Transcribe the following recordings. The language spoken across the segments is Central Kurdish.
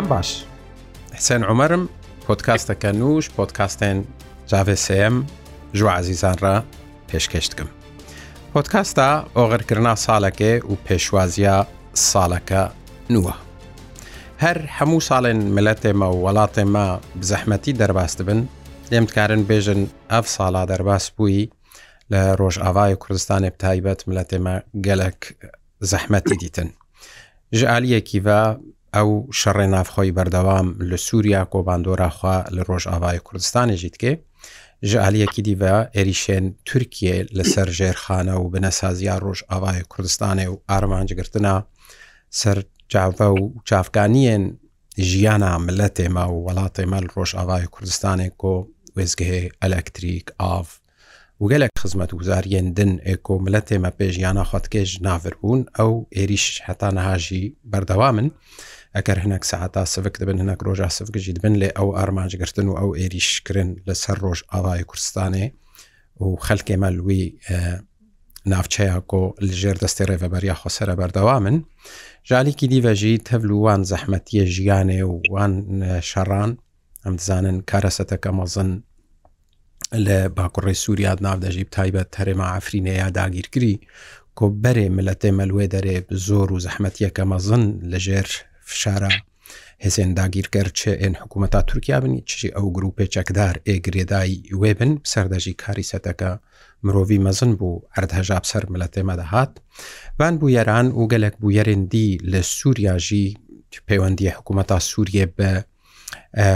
لەم باش حسێن عمەرم پۆتکاستەکە نوش پۆتکاستێن جاVCM ژوازیزانرا پێشکەشتکم پۆتکاستە ئۆغرکردنا ساڵەکێ و پێشوازیە ساڵەکە نووە هەر هەموو ساڵێن ملەتێمە و وڵاتێمە بزەحمەتی دەرباست بن لێم تکارن بێژن ئەف ساڵا دەرباس بووی لە ڕۆژئاوای کوردستانی تایبەت ملەتێمە گەلک زەحمەتی دیتن ژ عالیەکیڤ ئەو شەڕێ نافخۆی بەردەوام لە سووریا کۆباندۆراخوا لە ڕۆژ ئاوای کوردستانێژیت کێ ژعالیەکی دیڤە ئێریشێن تورکیە لەسەر ژێرخانە و بنەسازیا ڕۆژ ئاوای کوردستانێ و ئارمانجگرتنا سەر جاڤە و چافکانیەن ژیانە ملە تێما و وڵاتێمەل ڕۆژ ئاوای کوردستانێک کۆ وێزگەهێ ئەلەکتریک ئاف و گەلێک خزمەت وزاریەن دن ئێکۆ ملە تێمە پێژیانە خوتکێژ ناڤر بوون ئەو ئێریش هەتا نەهاژی بەردەوا من. ئەگەر هەنک سەعتا سفک دەبن هەنک ڕۆژا سفگەژی دبن لێ ئەو ئارمانجگرتن و ئەو عێریشکردن لەسەر ڕۆژ ئاوای کوردستانێ و خەلکێمە لوی ناوچەیە کۆ لژێر دەستی ڕێڤەبەریا خۆسەرە بەردەوا من ژالیکی دیڤەژی تەڤلووان زەحمەتیە ژیانێ و وان شەڕان ئەم دزانن کارەسەتەکە مەزن لە باکوڕی سووریا ناودەژیب تایبەت تەرێما ئەفرینەیە داگیرکری کۆ بەرێ ملەتێ مەلوێ دەرێ زۆر و زەحمەتیەکە مەزن لەژێر فشارە هێزێن داگیرگەر چێ ئێن حکوومەتا تورکیا بنی چی ئەو گروپێ چەکدار ئێگرێدایی وێبن سەردەژی کاری سەتەکە مرۆڤ مەزن بوو ئەردهەژاب سەر ملە تێمەدە هاات بان بوو یاران و گەلێک بوو یەرێندی لە سووریاژی پەیوەندی حکوومەتا سووریە بە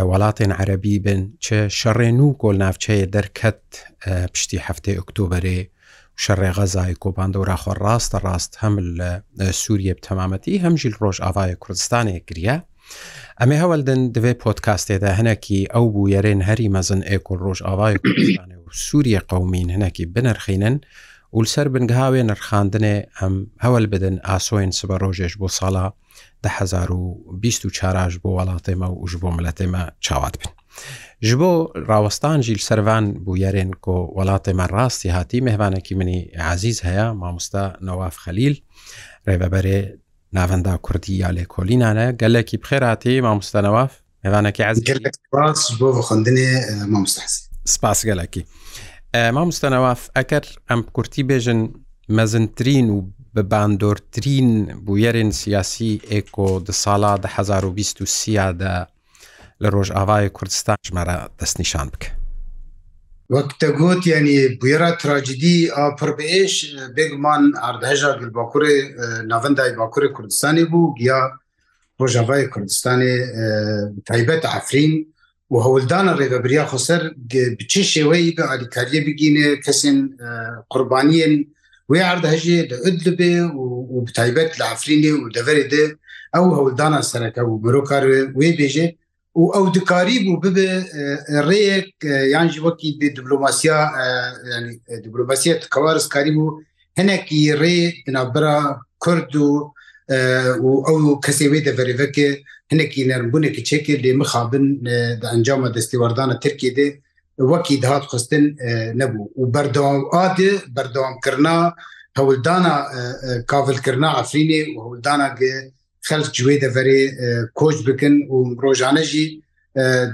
وڵاتێن عەربی بن چ شەڕێن و گۆلناافچەیە دەرکەت پشتی هەفتەی ئۆکتۆبرێ شەڕێغەزای کۆپاندۆرا خۆ ڕاستە ڕاست هەم لە سووریە تەمامەتی هەمژیل ڕۆژ ئاوایە کوردستانێک گریە ئەمێ هەوەلدن دوێ پۆتکاستێدا هەنەکی ئەو بوو یارێن هەری مەزن ئێکۆ ڕۆژ ئاوای کوردستانێ و سووریە قەومین هەنەکی بنرخینن ولسەر بنگهاوێ نرخاندنێ ئەم هەول بدن ئاسۆین سبە ڕۆژێش بۆ ساڵا 2020 چاراش بۆ وڵاتێمە و ژ بۆ ملەتێمە چاوات بن. ji bo rawestan jîl servan bû yerên ku welatê me rastî hatî mehvanekî minî عزیز heye mamosta Nawaf Xelil rêveberê navenda Kurdî ya lêkolînan e gelekî bixêratî mamosta Nawaf hêvanekî ez bo xwendinê mamosta Spas gelekî. Mamosta Nawaf eker em Kurtî bêjin mezintirîn û bi bandortرین bûyerên siyasî êko di sala 2023 de لە ڕۆژئاوای کوردستان ژمارە دەستنیشان بکە وەکتەگوت ینی بێرە تراژدی ئاپڕبێش بێگومان ئاردهژا گلباکوورێ ناوەندای باکوورێ کوردستانی بوو گیا ڕۆژاوای کوردستانی تایبەت ئافرین و هەولدانە ڕێگەبریا خۆسەر بچی شێوەی بە علیکاریە بگینێ کەسێن قوربانیین وی عردهژێ لە ئەدلبێ و بتایبەت لە ئافرینێ و دەڤێ دێ ئەو هەولدانە سەرەکە و مرۆکار وێ بێژێ و ئەو دکاری بوو ببێ ڕێک یانجی وەکی بێ دیبلوماسیا دیبلوماسیە کەوارسکاری بوو هەنێکی ڕێ بنابرا کورد و و ئەو کەسێوێ دەڤریڤکێ هەنێکی نەرمبوونێکی چێکی لێ مخابن دە ئەنجامە دەستیواردانە ترکێ دێ وەکی دهات خستن نەبوو و بەردەوامعادێ بەردەوامکردنا هەولدانە کاولکردنا ئەفرینێ و هەولدانە گێ خەلک جوێ دەڤێ کۆچ بکن و ڕۆژانەژی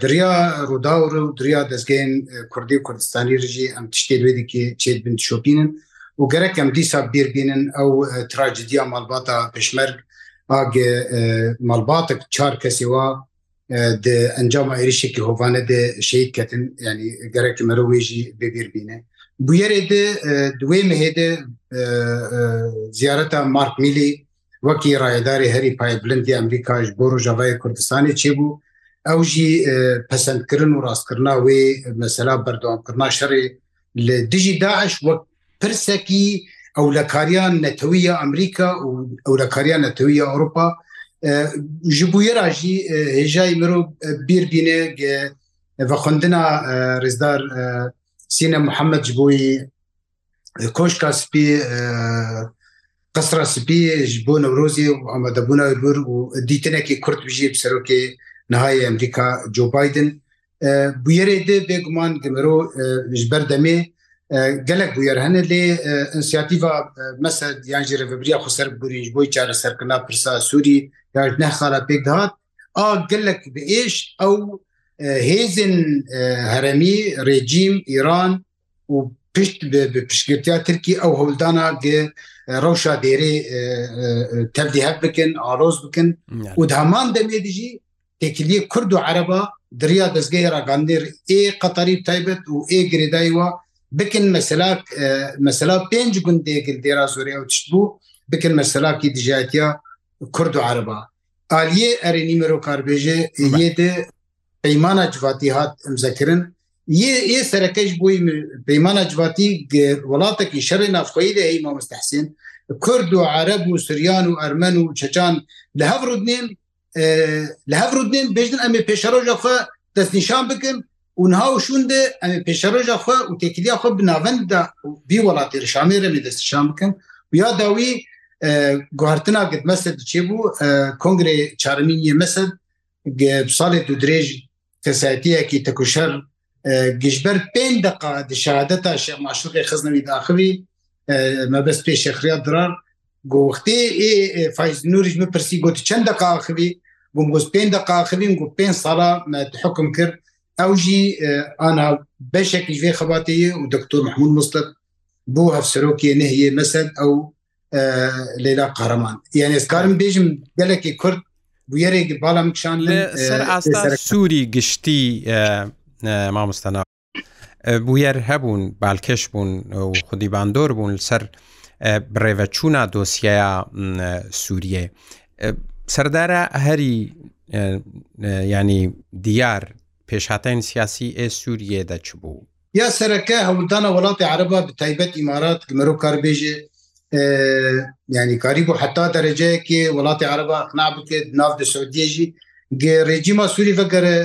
دریا ڕووداور و دریا دەستگەین کوردی و کوردستانی ڕژی ئەم تشتێ دوێدێکی چێت بن شۆپینن و گەرەک ئەم دیسا بیربینن ئەو تراجدیا مالباتا پشمەرگ ئاگ مالباتك چار کەسیوا de ئەنجام عێریشێکی هۆوانە دە شید کەتن ینی گەرەک مەرە وێژی ببیربینە بویێرێ دوێ مهێدە زیارەتە مارک میلی وەکی ڕایداری هەری پایبلندی ئەمریکاش بۆ ڕژەوای کوردستانی چی بوو ئەو ژی پەسەندکردن و ڕاستکردنا وێ مەسەلا بەردەوامکردنا شەڕێ لە دژی داعش وەک پرسەکی ئەولەکاریان نەتەویە ئەمریکا و ئەولەکاریان نەتەویە ئەوروپا ji bûye ra jî hêjayî mirov bîrbîne ve xwendina rêzdar Sîne Muhammed ji boî koşka spî قسرە سپیش بۆ نەورۆزی و ئەمەدەبوونا بر و دیتنێکی کورت بژێ سەرۆکێ نهای ئەمریکا جۆبایدن بویێرێ دێ بێگومان گمەرۆ ژبەر دەمێ gelek bû yer hene lê inisiyatîva mes yan jî revbriya xser bûî ji boî çareserkirina pirsa Sûî ya nexara pêk dihat a gelek bi êş ew hêzin heremî rejîm İran û پشت به پشتگرتیا ترکی ئەو هەولدانا ڕەوشا دێرێ تەبدی هەب بکن ئارۆز بکن و هەمان دەمێ دژی تێکلیە کورد و عەرەبا دریا دەستگەی ڕگەندێر ئێ قەتەری تایبەت و ئێ گرێدایوە بکن مەسلا مەسلا پێنج گوند دێگر دێرا زۆریا و تشت بوو بکن مەسلاکی دژاتیا کورد و عەرەبا ئالیە ئەرێنی مرۆ کاربێژێ یێ دە پەیمانە جواتی هات ئەمزەکردن یه سەرەکەش بووی پەیمانە جواتی وڵاتێکی شەڕی نافخۆی لە ئەی مامەستەحسین کورد و عرب و سریان و ئەرمەن و چەچان لە هەڕودنێن لە هەڕودنێن بێژن ئەمێ پێشەڕۆژە خۆ دەستنیشان بکن اونها و شوونده ئەمێ پێشەڕۆژە خۆ و تێکیلیا خۆ بناوەندا بی وڵاتی ڕشامی رەمی دەستشان بکەن و یا داوی گوهرتنا گت مەسە چێ بوو کنگرێ چارمینی مەسە ساڵێت و درێژ کەساتیەکی تەکوشەر گشتبەر پێ دقا دشادە تا شێ ماشوقی خزنەوی داخوی مەبەست پێشەخریا درار گۆختێ فیز نوریش من پرسی گوتی چەند دقاخوی بم گوز پێ دقاخوین گو پێ ساڵا حکم کرد ئەو ژی ئانا بەشێکی ژێ خباتەیە و دکتۆر محمود مستەت بۆ هەفسەرۆکی نهەیە مەسەد ئەو لەلا قەرەمان یعنی ئێسکارم بێژم گەلێکی کورد بویەرێکی باڵام شان لە سووری گشتی مامۆستانا بویەر هەبوون بالکش بوون و خودی باندۆر بوون سەر بڕێڤەچوونا دۆسیەیە سووریێ سەردارە هەری ینی دیار پێشاتەن سیاسی ئێ سووریێ دەچ بوو یا سەرەکە هەوڵدانە وڵاتی عربە بە تایبەت ئیمارات مرۆ کاربێژێ ینی کاری بوو حتا دەرەجەیەکی وڵاتی عربە نابکێت ناو دە سعودیێژی ڕێجیما سووری بەگەرە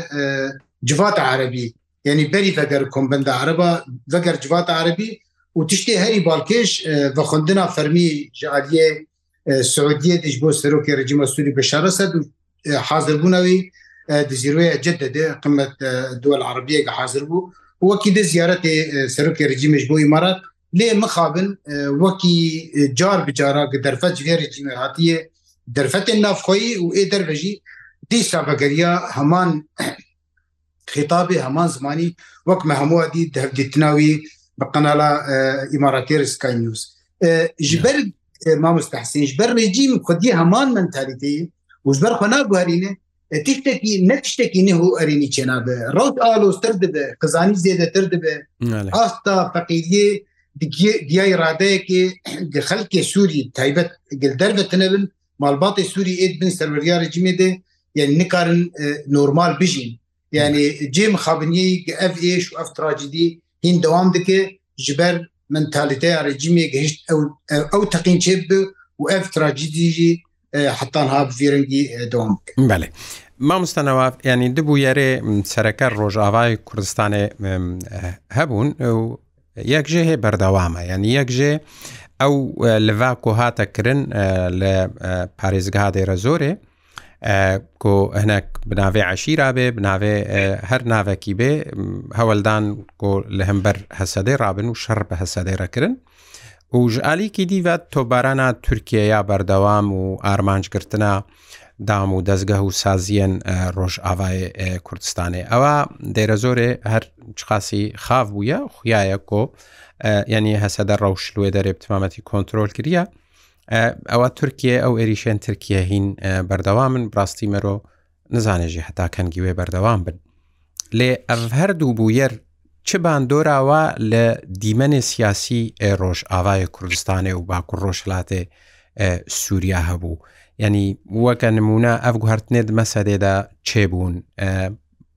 جوات عربی یعنی بری وەگەر کمبند عربە وەگەر جوات عربی و تشتی هەری بالکش بە خوندنا فەرمی جالیە سعودیە دش بۆ سەرۆکی رژیمە سووری بەشارە سەد و حاضربوونەوەی دزیروەیە جددە قمت دول عربیەکە حاضر بوو وەکی دە زیارەتی سەرۆکی رژیمش بۆ ئمارات لێ مخابن وەکی جار بجارا دەرفەت رژیمە هااتیە دەرفەتێن نافخۆی و ئێ دەربژی دیسا بەگەریا هەمان خطابي همان زماني وەک مەهموو دی دەتناوی بە قەنالا ئیماراتێر سکای نیوز ji ber مامۆستاحسین ji ber rêjîm xudî heman mentalîteyî û ji ber xwe naguherîne tiştekî ne tiştekî nihû erînî çênabe Rot alostir dibe qizanî zêdetir dibe asta feqîliyê diya iradeyekê di xelkê Sûî taybet gil dervetine bin malbatê Sûî êd bin serveryarê cimê de yani nikarin normal bijîn yani cê mixabinî ev êş ev tracîdî hin dewam dike ji ber mentaliteya rejimê gehişt ew teqîn çê bi û ev tracîdî jî حتان هاب vêrengî dewam Belê. مامۆستانەوە ینی دبوو یارێ سەرەکە ڕۆژاوای کوردستانێ هەبوون یەکژێ هێ بەردەوامە یعنی یەکژێ ئەو لەڤاکو هاتەکردن لە پارێزگا دێرە زۆرێ کۆ هەنەك بناوێ عشیرا بێ بناوێ هەر ناوێکی بێ هەوەلدان کۆ لە هەمبەر هەسەدەی رابن و شەڕ بە هەسەدەیڕەکردن و ژعالیکی دیڤەت تۆبارانە تورکیا بەردەوام و ئارمانجکردە دام و دەستگە و سازیەن ڕۆژ ئاوای کوردستانی ئەوە دێرە زۆرێ هەر چقاسی خاف بووە خویایە کۆ ینی هەسەدە ڕەوشلوێ دەرێ تمامەتی کۆنتترۆل کردە ئەوە تورکیە ئەو ئێریشێن ترکیە هین بەردەوا من بڕاستی مەرۆ نزانێژی هەتاکەنگی وێ بەردەوام بن لێ ئەف هەردوو بوویەر چ باندۆراوە لە دیمەنێ سیاسی ڕۆژ ئاوایە کوردستانێ و باکوڕ ڕۆژلاتێ سووریا هەبوو یعنی وەکە نمونە ئەف گوهرتنێت مەسەدێدا چێبوون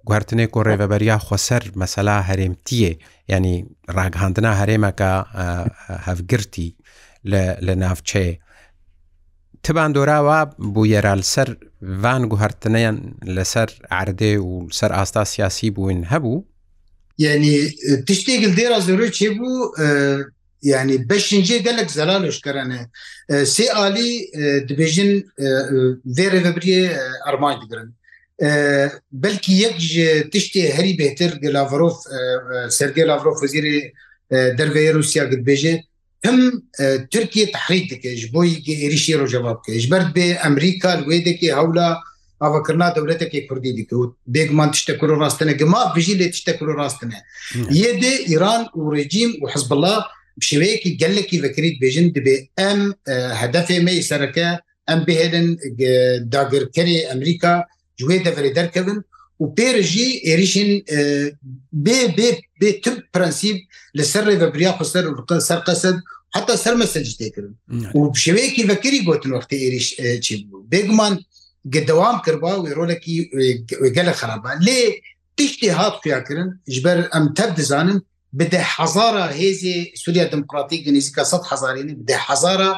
گوهرتنێک و ڕێبەبەریا خۆسەر مەسەلا هەرێمتیە ینی ڕاگهاندنا هەرێمەکە هەفگرتی لە ناوچەیە تباندۆراوە بوو یێرال سەر ڤان گوهرتنیان لەسەر عردێ و سەر ئاستا سیاسی بووین هەبوو یعنی تشتێکل دێرا زۆر چێ بوو ینی بەشنجێ gelek zelaloşkerane sê alî dibêjin vêrê vebriye ermay digirin belkî yek ji tiştê herî bêtir Lavrov serge Lavrov wezîrê derveye Rusya dibêje هم ترکیه تحریک دکه بۆی عێریشی ڕۆژەوا بکە ژبرد بێ ئەمریکا لێ دەکێ هەولا ئەوەکردنا دەولەتێکی کوردی دیکەوت بێگمان تشتە کور ڕاستنە گما بژی لێ تشتە کور ڕاستنە یە دێ ئیران و ڕێجیم و حزبله شوەیەکی گەلێکی بەکریت بێژن دەبێ ئەم هەدفێ مەی سەرەکە ئەم بهێنن داگرکەری ئەمریکا جوێ دەفرێ دەرکەون و و پێرژی عێریشین بێ تم پرەنسیب لەسەر ڕێبەبریا خسەر سەر قەسەد حتا سەر مەسەج دێکردن و شوەیەکی بەکری گوتن وقتی عێریش چی بوو بێگومان گەدەوام کردوا و ڕۆلێکی گەلە خراپە لێ تشتی هات پیاکردن ژبەر ئەم تەب دەزانن بدە حزارە هێزی سووریا دموکراتیک نزیکە 100 هزارینی بدە حزارە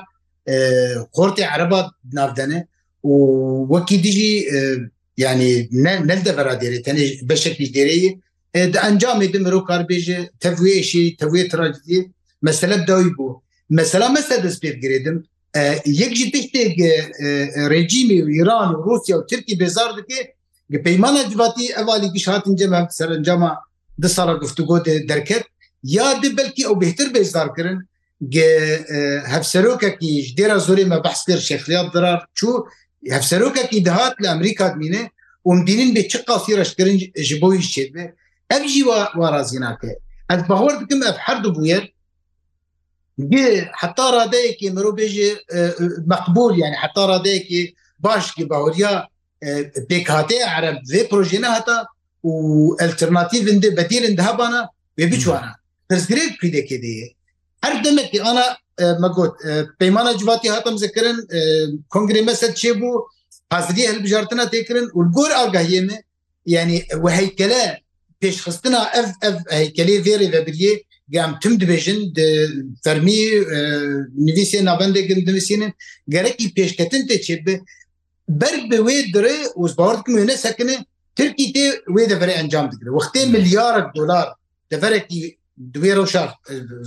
قۆرتی عربات ناودەنە و وەکی دیژی yani nelde vera derê tenê beşekî dereyî de encamê di mirokar bêje tevye eşî tevye trajediye mesele dawî bû mesela mesela dest pêv girêdim yek jî tiştek rejîmê İran Rusya û Tirkî bezar dike peymana civatî evalî giş hatin cem serencama di sala guftugo de derket ya de belkî ew bêhtir bezar kirin hevserokekî ji dêra zorê me behskir şexliyat dirar çû هەفسەرۆکێکی دەهات لە ئەمریکات مینێ ومدینین بێ چ قاسی ڕشکردن ji بۆ شێت بێ ئەم ژی وارازی ناکە ئەت بەهۆر بکەم ئەف هەردوو بووە حتا ڕادەیەکی مرۆ بێژێ مەقبول یعنی حتا ڕادەیەکی باشکی باوریە پێکهاتێ عرب vê projeyê heta û alternativinde bedîrin dihebana vê biçwana pirsgirêk pîdekê deyê her demekî ana مەگوت پەیمانە جواتی هاتم زکردن کنگری مەسەد چێ بوو حزری هەلبژارتنە تێکردن و گۆر ئاگاهێنە ینی وهیکەلە پێشخستنا ئەف ئەف هیکەلی vێری بەبریە گام تم dibêjin fermî nivîsê navendegin divisînin gerekî pêşketin tê çêbe ber bi wê dire ûbardikim ne sekine Tirkî tê wê devere encam dikir Wextê milyarek dolar deverekî duê roşar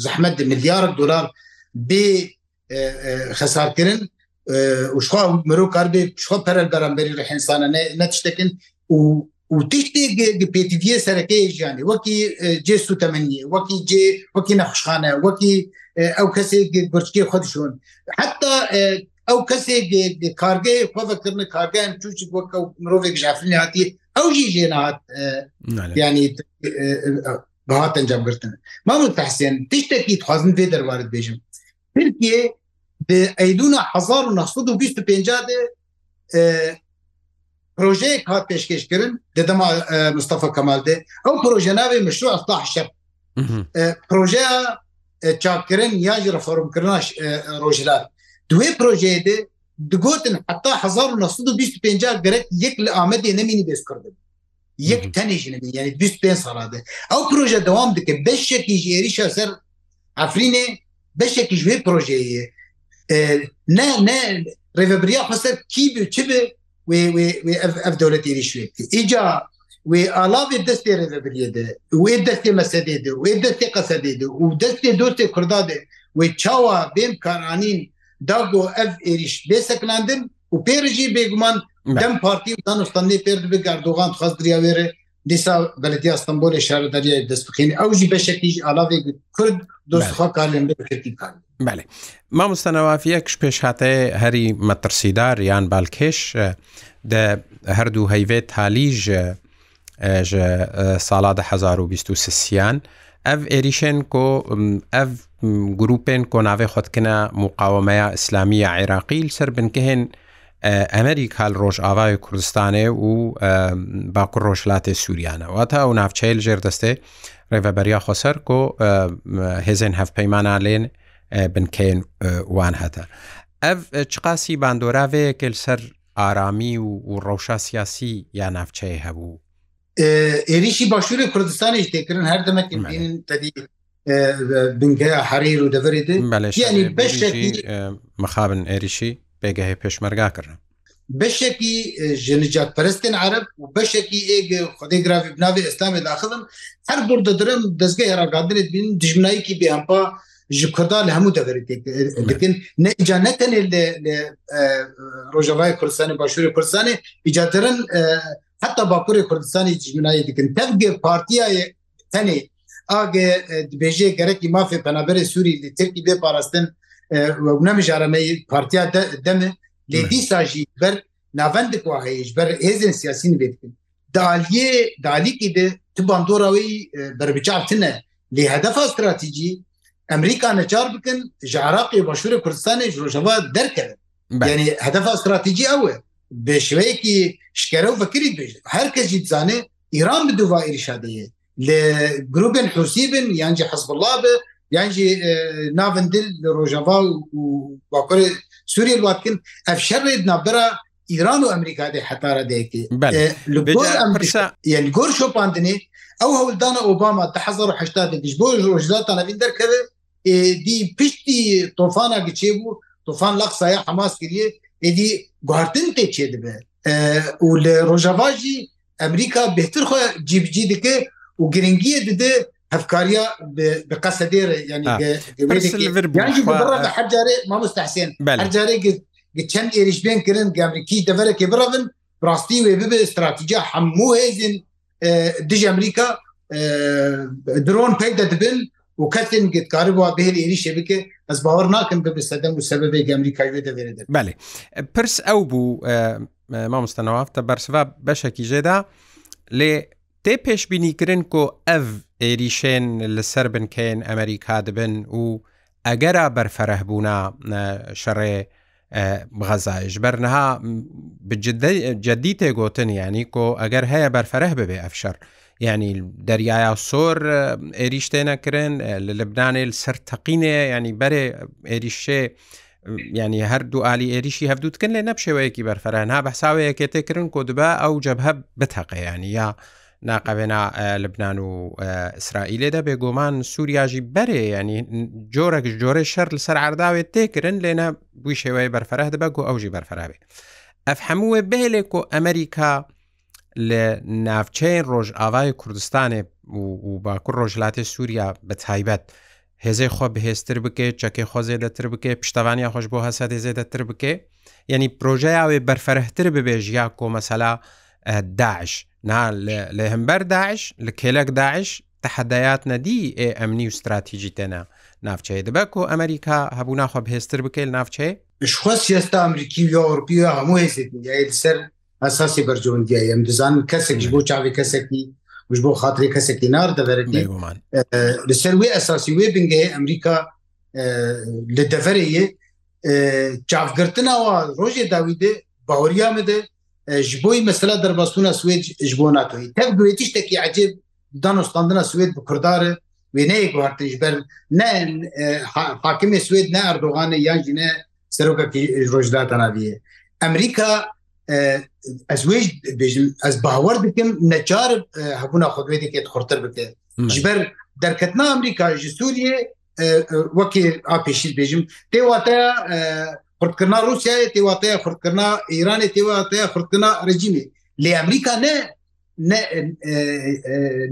zehmet milyarek dolar بێ خەسارکردن وشخوا مرۆ کار بێ شخوا پەرل بەرەمبەری لە حینسانە نە تشتەکن و و تشتێک پێتیە سەرەکەی ژیانی وەکی جێ سوتەمەنی وەکی جێ وەکی نەخشخانە وەکی ئەو کەسێک گرچکی خودشون حتا ئەو کەسێک کارگەی خۆڤکردن کارگەیان چوچک وەکە مرۆڤێک ژافرنی هاتی ئەو ژی ژێنات ینی بەهاتەنجامگرتن مامون تحسێن تشتێکی خوازن پێ دەروارت بێژم Türkiye de Eylül'a 1925 de projeyek hat peşkeş kirin dedim Mustafa Kemal'de. O proje navê meşru Aslah Şer. Projeya çakirin ya reform kirina rojilar. Duê projeyê de digotin heta 1925 gerek yek li Amedê nemînî bes kirdin. Yek tenê jî yani 25 salade. Ew proje devam dike beş şekî ji êrişa ser Efrînê بەشێکی ژێ پرۆژەیە نه نه ڕێبریا حسەر کی ب چ ئەف دەولەتیری شوێ ئیجا وێ ئالاێ دەستێ ڕێبریێدە وێ دەستێ مەسەدێدە وێ دەستێ قەسەدێدە و دەستێ دۆستێ کوردادێ وێ چاوە بێم کارانین داگۆ ئەف عێریش بێسەکلاندن و پێرژی بێگومان دەم پارتی دانستانی پێرد بگەردوغان خەست دریاوێرە دیسا بەلدی ئەستمبول شارە دەریای دەستبخین ئەوژی بەشێکیش ئالاوێک کورد دۆستخوا کارێن بکردی کار. بەێ مامۆستانەوافی یەکش پێش هااتەیە هەری مەترسیدار یان بالکێش هەردوو هەیوێت تالیژ ساڵا 1920یان ئەف ئێریشێن کۆ ئەف گروپێن کۆناوێ خۆتکنە مقاومەیە ئسلامیە عێراقیل سەر بنکەهێن ئەمەری کال ڕۆژ ئاوای کوردستانێ و باکو ڕۆژلاتی سووریانەوە تا ئەو ناوچەیە لەژێر دەستێ ڕێڤەبەریا خۆسەر کۆ هێزن هەفپەیمانان لێن بنکەین وان هەتە. ئەف چقاسی باندۆراوەیەکل سەر ئارامی و ڕەوشا سیاسی یا ناوچەیە هەبوو. ێریشی باشووری کوردستانی تێکردن هەردەمەکی بنگەیە حەریر و دەڤێت مخابن ئێریشی پێگەهەیە پێشمەرگا کردن بەشێکی ژنجات پەرستێن عرب و بەشێکی ئێگە خدەی گرافی بناوی ئسلامی داخدم هەر بردەدرم دەستگە عێراقادرێت بین دژمنایکی بێمپا ji Kurda li hemû deverê dikin neca ne tenê Rojavayê Kurdistanê başûrê Kurdistanê îcadirin heta bakurê Kurdistanê cijminayê dikin tevgê partiyayê tenê agê dibêje gerekî mafê penaberê Sûî li Tirkî bê parastin نەمژارەمەی پارتیا دەمە لێ دیساژی بەر ناوەندێک وا هەیەش بەر هێزن سیاسین بێتکن دالیێ دالیکی د تو bandorraەوەی بربچارتنە لێ هەدەفا استراتیژی ئەمریکا نەچار بکن ji عراقی بەشورە کوردستانی ژۆژەوە دەرکرد یعنی هەدەفا استراتیژی ئەوە بێ شوەیەکی شکرە و بەکری بێژ هەرکەجی بزانێ ئیران بدووا ئریشادەیە لە گروپن حوسی بن یانجی حەزبله بە یانجی ناون دل ڕۆژەوا و باکر سووری لاتکن ئەف شەڕێت نابرا ئیران و ئەمریکا دێ حتارە دەیەکی گۆر شۆپاندنێ ئەو هەولدانە ئۆباما تحزار دەگەشت بۆ ڕۆژداتان نەبین دەرکەوێ دی پشتی تۆفانە گچێ بوو تۆفان لەقسایە حماس کردە ئێدی گواردن تێ چێ دەبێ و لە ڕۆژەواژی ئەمریکا بهتر خۆ جیبجی دکە و گرنگیە ددە هەفکاریە بە قەسە دێرە ینیجارێ ما مستحسێن هەرجارێ چەند ئێریشبێن کردن گامریکی دەبەرەکێ بڕن ڕاستی وێ ببێ استراتیجا هەموو هێزن دژ ئەمریکا درۆن پێک دەدبن و کەسێن گتکاری بۆ بهێن ێریشێ بکە ئەس باوەڕ ناکەم بە بسەدەم و سەبەبێ ئەمریکای وێ دەبێت بەێ پرس ئەو بوو مامۆستەنەوافتە بەرسوا بەشێکی ژێدا لێ تێ پێشببینیگرن کۆ ئەڤ ئێریشێن لەسەر بنکەین ئەمریکا دەبن و ئەگەرا بەرفەرەهبوونا شەڕێ غەزایش بەرنەها جددی تێگوتن ینی کۆ ئەگەر هەیە بەرفەرەه ببێ ئەفشەر ینی دەریایە سۆر ئێریشتێنەکردن لە لەبدانێ سەر تەقینێ ینی بەرێ ئێریشێ ینی هەردوو ئالی ئێریشی هەفتوتکن لێ نەپشێوەیەکی بەرفەرەنها بەساوەیەکێ تێکردن کۆ دبا ئەو جەبهە بتەقەیانی یا ناقەوێنا لبنان و ئیسرائیلێدا بێگومان سووریاژی بەرێ ینی جۆرەك جۆرە شەر لەسەر عرداوێت تێکردن لێنە بووی شێوەیە بەرفەرە دەبە و ئەوژی بەرفراوێ ئەف هەمووە بێلێک و ئەمریکا لە ناوچەین ڕۆژ ئاوای کوردستانێ و باکوور ڕۆژلاتی سووریا بە تایبەت هێزەی خۆ بەهێزتر بکێ چەکەی خۆزێ دەتر بکێ پشتوانیا خۆش بۆ هەسە هێزێ دەتر بکێ یعنی پرۆژای ئاوێ بەرفەرەتر ببێژیا کۆمەسەلا داعش نا لە هەمبەر داعش لە کێلک داعش تحدایات نەدی ئێ ئەمنی و استراتیژی تێنا ناوچەیە دەبک و ئەمریکا هەبوو ناخۆ بهێستر بکەیل ناوچەیە شخوا سیێستا ئەمریکی و ئەوروپی هەموو هێزیای سەر ئەساسی بەرجەوەندیە ئەم دەزانم کەسێکش بۆ چاوی کەسێکی وش بۆ خااتری کەسێکی نار دەبێتی لەسەر وێ ئەساسی وێ بنگەیە ئەمریکا لە دەفەرەیە چاافگرتنەوە ڕۆژێ داویدە باوەریامەدە ji boî mesela derbastûna Swêd ji bo NATOyî tev duêtî ştekî ecêb danostandina Swêd bi kurdarê wê neyek wartin ji ber ne hakimê Swêd ne Erdoganê yan jî ne serokekî rojdata naviyê. Emerîka ez wê bêjim ez bawer dikim neçarib hebûna xwedekê xurtir bike. ji ber derketina Emerîka ji Sûriye wekî apêşî bêjim tê wate خوردکردنا روسیاە تێواتەیە خوردکردنا ئێرانی تێواتەیە خوردکردنا ڕژیمی لێ ئەمریکا نە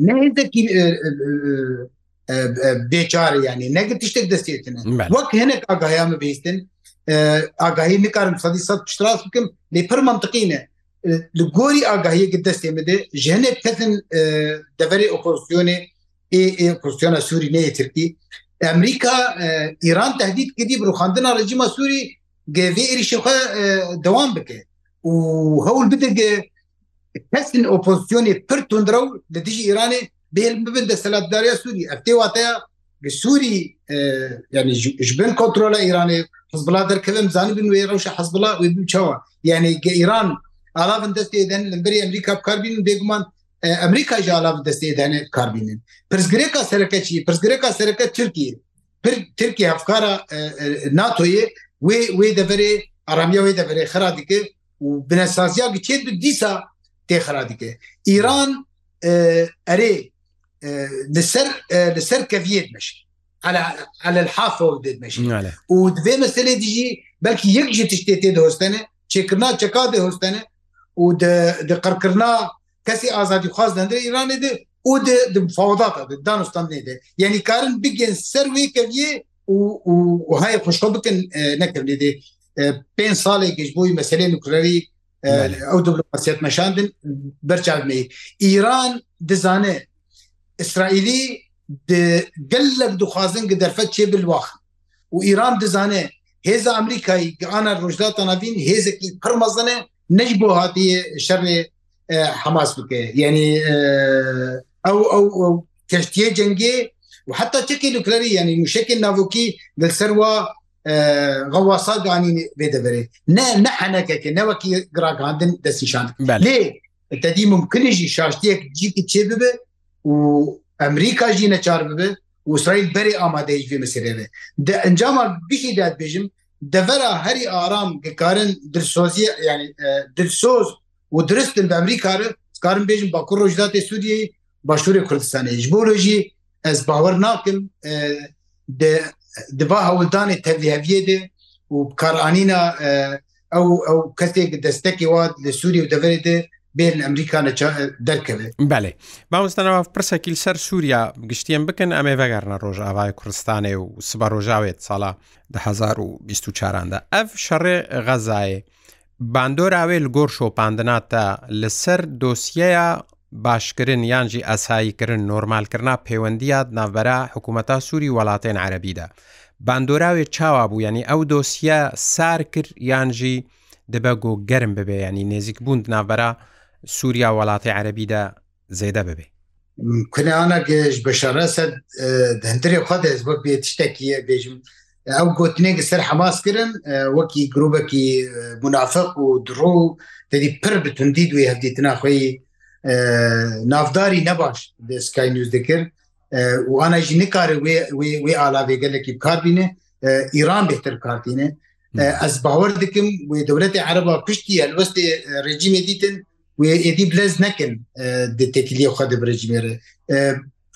نهێندەکی بێچار ینی نەگە تشتێک دەستێتنە وەک هەنێک ئاگاهیانە بێستن ئاگاهی نکارم سەدی سە پشتراس بکەم لێ پر منطقینە li gorî agahiyekî destê min de ji hinek kesin deverê opozisyonê opozisyon Sûrî neyê Tirkî Amerika İran tehdit kirî bi ruxandina rejima Sûrî گەێ ئریشخوا دەوام بکە و هەول بدەگە کەسن ئۆپۆزیۆنی پر تونندرا و لە دژی ئیرانێ بێل ببن دە سەلاتداریا سووری ئەفتێ واتەیە سووری ینی ژبن کۆترۆلە ئیرانێ حزبلا دەرکەم زانانی بن وێ ڕەوشە حەزبلا وێ بچەوە یعنی گە ئیران ئالاون دەستێدەن لەمبری ئەمریکا بکاربین و بێگومان ئەمریکا ژالاف دەستێدانێ بکاربینن پرسگرێکا سەرەکە چی پرسگرێکا سەرەکە ترکیە پر ترکی هەفکارە ناتۆیە wê wê deverê aramiya wê deverê xira dike û binesasiya giçê du dîsa tê xira dike îran erê li ser li ser keviye meş hafa dê meş û divê meselê dijî belkî yek ji tiştê tê dihostene çêkirna çeka dihostene û di qirkirna kesî azadî xwaz dendir îranê de û de fawdata de danustan nêde yani karin bigên ser wê keviye وهاي خوشخۆ بکەن نەکردێ دێ پێ ساڵێک گەشتبووی مەسلێ نوکرەری ئەو دەبلوماسیەت مەشاندن بەرچاومەی ئیران دەزانێت ئیسرائیلی گەلک دوخوازن گە دەرفەت چێ بلواخ و ئیران دەزانێ هێزا ئەمریکای گەانە ڕۆژدا تەناوین هێزێکی پڕمەزنێ نەج بۆ هاتیە شەڕێ حماس بکە یعنی ئەو ئەو کەشتیە جەنگێ وحتى تشكي نوكليري يعني مشكل نافوكي للسروة غواصات يعني بيدبري نا نحن كك نوكي غراغاندن دسنشان ليه انت دي ممكن يجي شاشتيك جيك تشببه وامريكا جينا تشارببه واسرائيل بري اماده في مسيره ده انجام بشي دات بيجم دفرا هري آرام كارن درسوزي يعني درسوز ودرستن بأمريكا كارن بيجن باكور رجدات سوريا باشور كردستان جبولوجي ez bawer nakim e, de diva hewildanê tevheviye de û karanîna e, ew ew kesek destekî wat li Sûriye deverê de بێن ئەمریکا دەرکەوێت بەێ باوەستانەوە پرسەکیل سەر سووریا گشتیان بکەن ئەمێ بەگەڕە ڕۆژ ئاوای کوردستانێ و سبە ڕۆژاوێت ساڵا 2024دا ئەف شەڕێ غەزایە باندۆراوێ لە گۆر شۆپاندناتە لەسەر دۆسیەیە باشکردن یانجی ئەساییکردن نۆرمالکردنا پەیوەندیات ناوبەرە حکوومەتە سووری وڵاتێن عەربیدا باندۆراوێ چاوا بوو ینی ئەو دۆسیە سار کرد یانجی دەبە گۆ گەرم ببێ ینی نێزیک بوون ناوبەرە سووریا وڵاتی عەربیدا زێدە ببێ کوانە گەشت بە شەڕەسە هەندێ خۆت بە بێت شتێکیە بێژم ئەو گوتنێکگە سەر حماسکردن وەکی گرروبەکی منافق و درۆ دەدی پر بتوندی دوێ هەفتیتنا خۆی نافداری نەباش سکای نیوز دەکرد وانە ژی نکارە وێ ئالاێگەلێکی بکاربینێ ئیران بهتر کارتینێ ئەس باوەەر دکم وێ دەولەتی عربا پشتی ئەلوەستی ڕێجیمێ دیتن وێ ئێدی بلەز نەکن تێکیلی خوا دەبرەجمێرە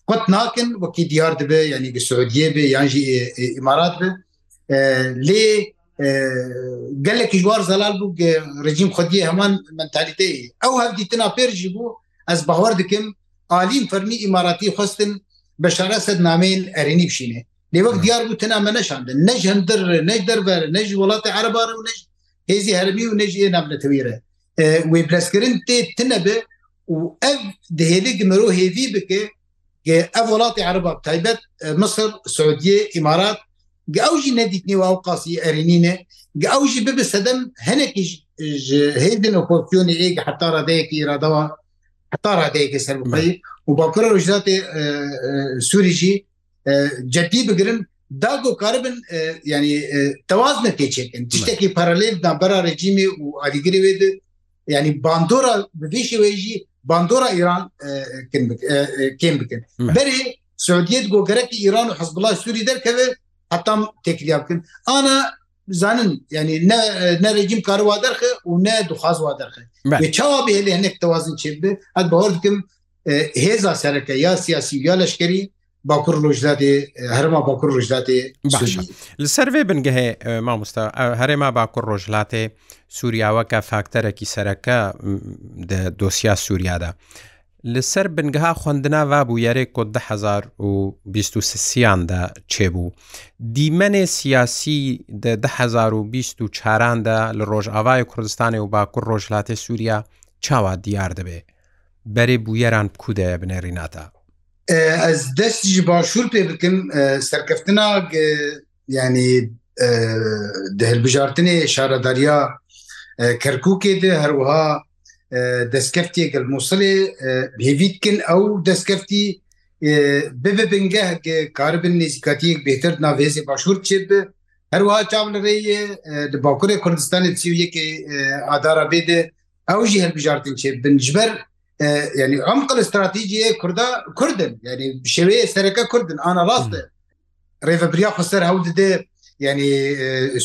قوت ناکن وەکی دیار دەبێ ینی سعودیە بێ یانژی ئمارات بێ لێ gelekî war zelal bû rejim xwediyê heman mentaliteyê ew hevdîtina pêrjî bû ez bawer dikim alîn fermî îmaratî xwestin beşara sed nameyên erênî bişîne lêvek diyar bû tina me neşandin nej hemdir nej derber nej welatê erebar û nej hêzî hermî û nej ê nemletewîre wê pleskirin tê tine bi û ev dihêlê gimro hêvî bike ev welatê ereba taybet Mısır Suudiye İmarat ئەوژی نەدیتنیوە ئەو قاسی ئەرینینە ئەوژی ببە سەدەم هەنێکیش هێدن و کۆپیۆنی ئێگە حتا ڕادەیەکی ڕادەوە حتا ڕادەیەکی سەر بقی و باکوڕە ژاتی سووریژی جدی بگرن داگو کاربن ینی تەواز نەکە چێکن تشتێکی پارالل دابرا ڕێجیمی و ئالیگری وێ ینی باندۆرا بڤشی وێژی باندۆرا ئیران کێم بکەن بەرێ سعودیت گۆگەرەکی ئیران و حزبڵا سووری دەرکەوێت حتام تێکریا بکن ئانا زانن ینی نەرەجیم کار وا دەرخە و نە دوخواز وا دەرخە چاوا بێ لە هەنێک توازن چێ بێ ئەت بەهۆر بکەم هێزا سەرەکە یا سیاسی یا لەشکری باکوور ڕۆژداتی هەرما باکوور ڕۆژداتی لە سەرێ بنگەهێ مامۆستا هەرێما باکوور ڕۆژلاتێ سووریاوەکە فاکتەرەکی سەرەکە دۆسیا سووریادا. لەسەر بنگها خوندنا وابوو یارێک کۆ 1920یاندا چێبوو دیمەنێ سیاسی 1920چاراندا لە ڕۆژئاوای کوردستانی و باکوور ڕۆژلاتی سووریا چاوا دیار دەبێ بەرێ بویەران کودەیە بنێڕیناتە ئەس دەستی باشوور پێ بکەم سەرکەفتنا ینی دهلبژارتنێ شارەداریا کەرکووکێ دێ هەروها دەستکەفتێک مووسڵێ هێویتکن ئەو دەستکەفتی ببە بنگە کاربن نزیکاتیەک بهتر ناوێزی باشوور چێ بە هەروها چاو لەڕێ لە باکوورێ کوردستانی چیویەکی ئادارا بێدە ئەو ژی هەربژارتن چێ بنجبەر ینی ئەم قل استراتیژیە کوردا کوردن ینی شێوەیە سەرەکە کوردن ئانا ڕاستە ڕێڤەبریا خسەر هەو دێ ینی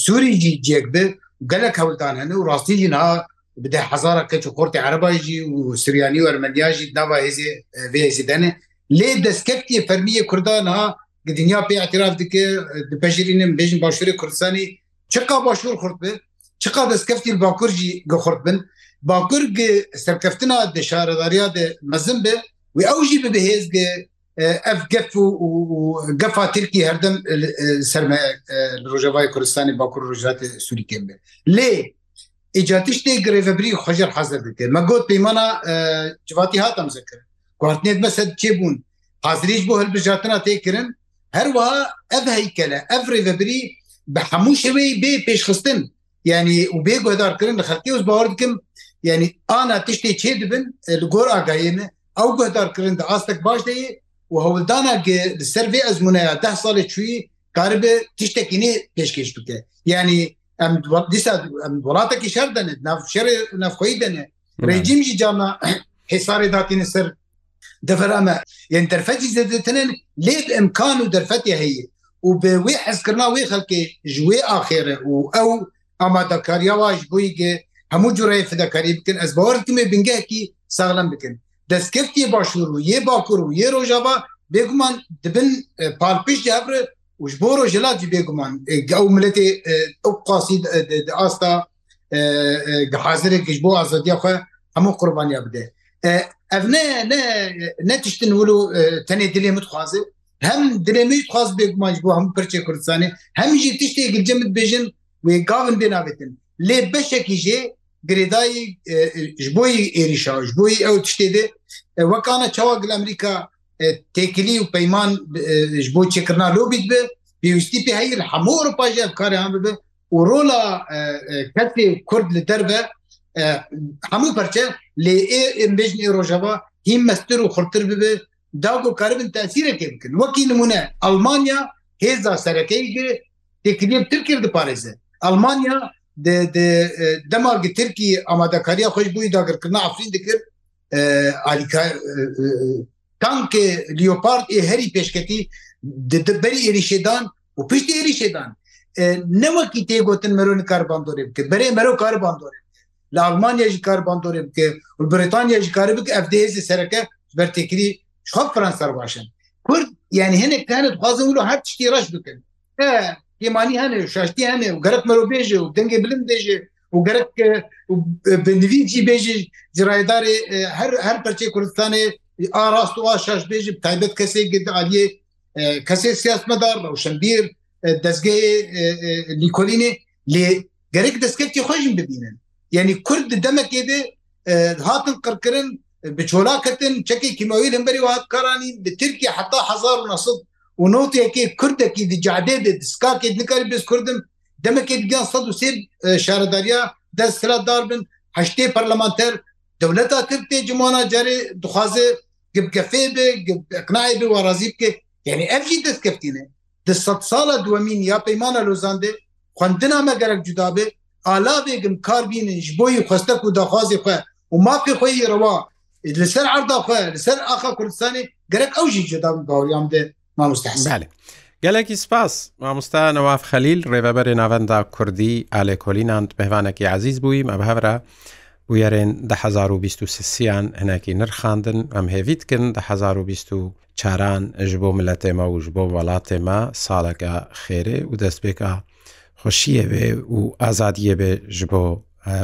سووریجی جێک بێ gelek hewldan hene û rastî jî niha بدا حزاره کچ قورت عربایجی و سریانی و ارمنیاجی دوا هزی ویزی دنه لی دسکتی فرمی کردان ها دنیا پی اعتراف دکه بجرین بجن باشور کردستانی چقا باشور خورد به چقا دسکتی باکور جی خورد بن باکور گ سرکفتنا د شهرداریا د مزن به و او جی به هز گ اف گف و گفا ترکی هردم سرمایه روجوای کردستانی باکور روجات سوری کمبه لی ایجاتیش دی گریفبری خوجر حاضر دکر ما گوت پیمانا جواتی هاتم ذکر گوارتنیت مثلا چی بون حاضریش بو هل بجاتنا تکرن هر وا اف هیکله اف ریفبری به همو شوی به پیشخستن یعنی او به گودار کرن خلقی اوس باور دکم یعنی انا تشتی چی دبن لګور اگاینه او گودار کرن د استک باش دی وهولدانا سر في ازمونه 10 سال چوي قرب تشتكيني پیشکش بکه یعنی ئەم دیسا ئەم وڵاتێکی شەر دەنێت نافشێ نافخۆی دەنێ ڕێجیمژی جانا حێسارێ داتینە سەر دەفەر ئەمە یەن دەرفەتی زدەتنن لێت ئەمکان و دەرفەتی هەیە و بێ وێ حەزکردنا وێ خەلکێ ژێ ئاخێرە و ئەو ئامادەکاریاواش بووی گێ هەموو جوڕێ فدەکاری بکەن ئەس باوەرکمێ بنگەکی ساغلم بکەن دەستکەفتی باشوور و یێ باکوور و یێ ڕۆژاوا بێگومان دبن پالپیش هەبرە وش بۆ ڕۆژلاتی بێگومان ئەو ملەتی ئەو قاسی ئاستا حازرێکیش بۆ ئازادیاخوا هەموو قوربانیا بدێ ئەف نەتیشتن ولو تەنێ دلێ متخوازێ هەم درێمی خواست بێگومانج بۆ هەم پرچێ کوردستانی هەمیژی تشتێکی جەمت بێژن وێ گاون بێناوێتن لێ بەشێکی ژێ گرێدایی ژبۆی ئێریشاژ بۆی ئەو تشتێ دێ وەکانە چاواک لە ئەمریکا تێکلی و پەیمان بۆ چێکردنا لۆبیت بێ پێویستی پێ هەیە هەموو ئەوروپاژە کاریان ببێ و ڕۆلا کەتی کورد لە دەربە هەموو پەرچە لێ ئێبێژنی ڕۆژەوە هیم مەستر و خورتر ببێ داگو کاربن تاسیرەکە بکن وەکی نمونە ئەلمانیا هێزا سەرەکەی گرێ تێکلیب تر کرد پارێزە ئەلمانیا دەماگە ترکی ئامادەکاریە خۆش بووی داگرکردنا ئافرین دەکرد علیکار tankê Leopard ê herî pêşketî berî êrişêdan û piştî êrişêdan ne wekî tê gotin merû karbandorê bike berê merov karbandorê li Almanya jî karbandorê bike û Britanya jî karî bike FDSê sereke ber têkirî xaf Fransar başin Kurd yani hinek tane dixwazin wilo her tiştî reş bikin yemanî hene şaştî hene û gerek merov bêje û dengê bilim bêje û gerek bindivî jî bêje cirayedarê her her perçê Kurdistanê ئاڕاست و ئاشاش بێژی تایبەت کەسێک گدالیێ کەسێک سیاسمەدار ڕوشنبیر دەستگەی لیکۆلینێ لێ گەرێک دەستکەی خۆشم ببینن یعنی کورد دەمەکێدێ هاتن قڕکردن بچۆلاکردن چەکی کیماوی لەمبەری وهاتکارانی بە ترکی حتا 1970 و نوتێکی کوردێکی دیجادێ دە دسکاکێ نکاری بێست کوردم دەمەکێ دیگەان 1970 شارەداریا دەسترا داربن هەشتێ پەرلەمانتەر دەولەتا تر تێ جمانە جارێ دخوازێ جب كافيه به جب اقناعي به ورازي بك يعني افجي دست كفتينه د 100 سال دومين يا پیمانه لوزانده خوندنا ما گرک جدا به الا بگم کار بینن جبوی خوسته کو دخوازی خو او ما په خو روا لسر عرضه خو لسر اخا کردستاني گرک اوجي جدا باوريام ده ما مستحسن بله گەلێکی سپاس مامۆستا نەواف خەلیل ڕێبەبەری ناوەندا کوردی ئالێکۆلیناند بەهوانێکی عزیز بووی مەبهەورە وێرێن 1920یان هەناکی نرخاندن ئەم هێویتکن 1920 چاران ژ بۆ ملەتێمە وش بۆ وڵاتێمە ساڵەکە خێرێ و دەستپێکە خوشیە بێ و ئازادیە بێ ژ بۆ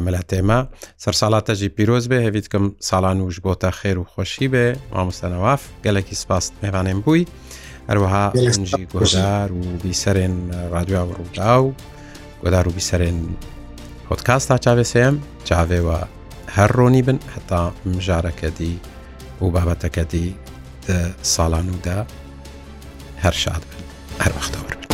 ملەتێمە سەرساڵاتەجی پیرۆز بێ هەویتکەم ساڵان وش بۆتە خێر و خۆشی بێ مامۆستەنەواف گەلێکی سپاست میێوانێن بووی هەروەها ئەنجی گۆژار و بیسەرێن رادیوا و ڕوودا و گۆدار و بیسەرێن پۆتکاس تا چاوێ سم چاوێەوە هەر ڕۆنی بن هەتا مژارەکەتی و بابەتەکەتی ساڵان ودا هەر شاد بن هەر وەختەوە بن